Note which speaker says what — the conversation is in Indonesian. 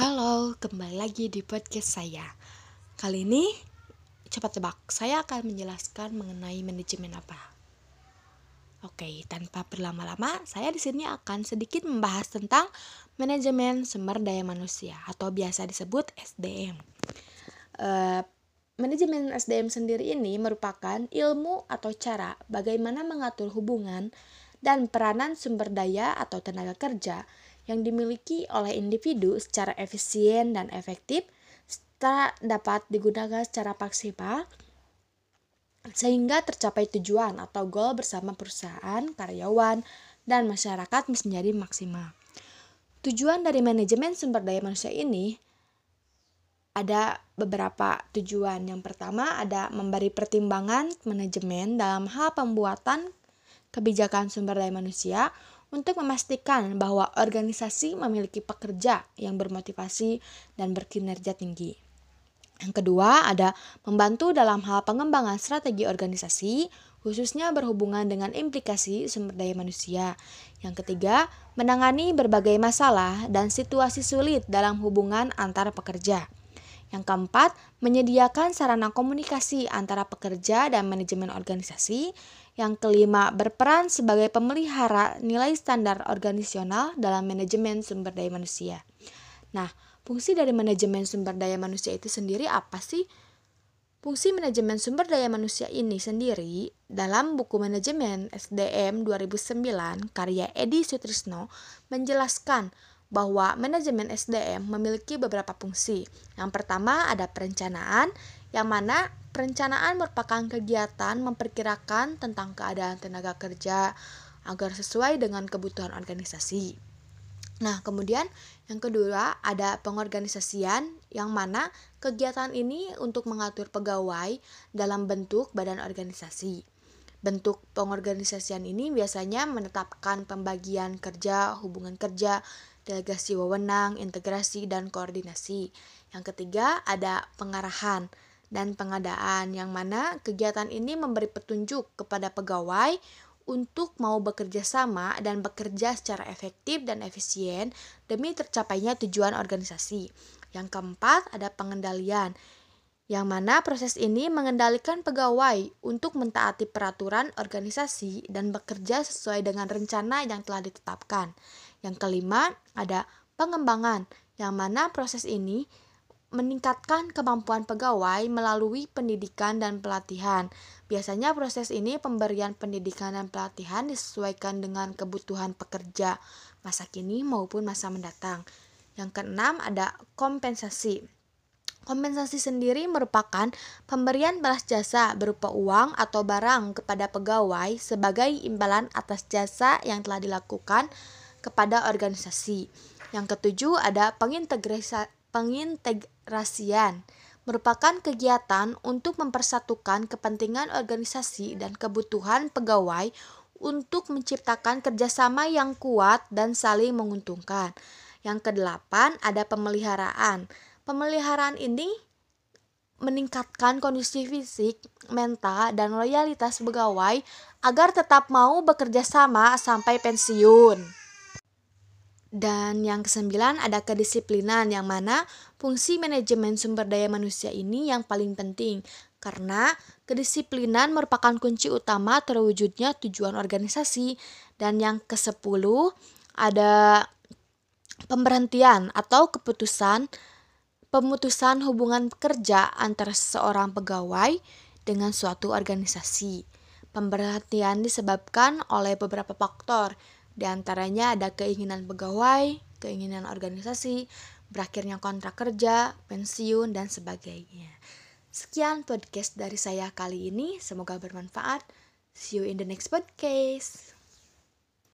Speaker 1: Halo, kembali lagi di podcast saya. Kali ini, cepat tebak, saya akan menjelaskan mengenai manajemen apa. Oke, tanpa berlama-lama, saya di sini akan sedikit membahas tentang manajemen sumber daya manusia atau biasa disebut SDM. Uh, eh, manajemen SDM sendiri ini merupakan ilmu atau cara bagaimana mengatur hubungan dan peranan sumber daya atau tenaga kerja yang dimiliki oleh individu secara efisien dan efektif serta dapat digunakan secara maksimal sehingga tercapai tujuan atau goal bersama perusahaan, karyawan, dan masyarakat menjadi maksimal. Tujuan dari manajemen sumber daya manusia ini ada beberapa tujuan. Yang pertama ada memberi pertimbangan manajemen dalam hal pembuatan kebijakan sumber daya manusia untuk memastikan bahwa organisasi memiliki pekerja yang bermotivasi dan berkinerja tinggi. Yang kedua, ada membantu dalam hal pengembangan strategi organisasi, khususnya berhubungan dengan implikasi sumber daya manusia. Yang ketiga, menangani berbagai masalah dan situasi sulit dalam hubungan antar pekerja. Yang keempat, menyediakan sarana komunikasi antara pekerja dan manajemen organisasi. Yang kelima, berperan sebagai pemelihara nilai standar organisasional dalam manajemen sumber daya manusia. Nah, fungsi dari manajemen sumber daya manusia itu sendiri apa sih? Fungsi manajemen sumber daya manusia ini sendiri dalam buku manajemen SDM 2009 karya Edi Sutrisno menjelaskan bahwa manajemen SDM memiliki beberapa fungsi. Yang pertama ada perencanaan, yang mana perencanaan merupakan kegiatan memperkirakan tentang keadaan tenaga kerja agar sesuai dengan kebutuhan organisasi. Nah, kemudian yang kedua ada pengorganisasian yang mana kegiatan ini untuk mengatur pegawai dalam bentuk badan organisasi. Bentuk pengorganisasian ini biasanya menetapkan pembagian kerja, hubungan kerja, delegasi wewenang, integrasi, dan koordinasi. Yang ketiga, ada pengarahan dan pengadaan, yang mana kegiatan ini memberi petunjuk kepada pegawai untuk mau bekerja sama dan bekerja secara efektif dan efisien demi tercapainya tujuan organisasi. Yang keempat, ada pengendalian, yang mana proses ini mengendalikan pegawai untuk mentaati peraturan organisasi dan bekerja sesuai dengan rencana yang telah ditetapkan. Yang kelima, ada pengembangan, yang mana proses ini meningkatkan kemampuan pegawai melalui pendidikan dan pelatihan. Biasanya proses ini pemberian pendidikan dan pelatihan disesuaikan dengan kebutuhan pekerja masa kini maupun masa mendatang. Yang keenam ada kompensasi. Kompensasi sendiri merupakan pemberian balas jasa berupa uang atau barang kepada pegawai sebagai imbalan atas jasa yang telah dilakukan kepada organisasi. Yang ketujuh ada pengintegrasian merupakan kegiatan untuk mempersatukan kepentingan organisasi dan kebutuhan pegawai untuk menciptakan kerjasama yang kuat dan saling menguntungkan. Yang kedelapan ada pemeliharaan. Pemeliharaan ini meningkatkan kondisi fisik, mental, dan loyalitas pegawai agar tetap mau bekerja sama sampai pensiun. Dan yang kesembilan ada kedisiplinan yang mana fungsi manajemen sumber daya manusia ini yang paling penting karena kedisiplinan merupakan kunci utama terwujudnya tujuan organisasi. Dan yang kesepuluh ada pemberhentian atau keputusan pemutusan hubungan kerja antara seorang pegawai dengan suatu organisasi. Pemberhentian disebabkan oleh beberapa faktor, di antaranya ada keinginan pegawai, keinginan organisasi, berakhirnya kontrak kerja, pensiun, dan sebagainya. Sekian podcast dari saya kali ini, semoga bermanfaat. See you in the next podcast.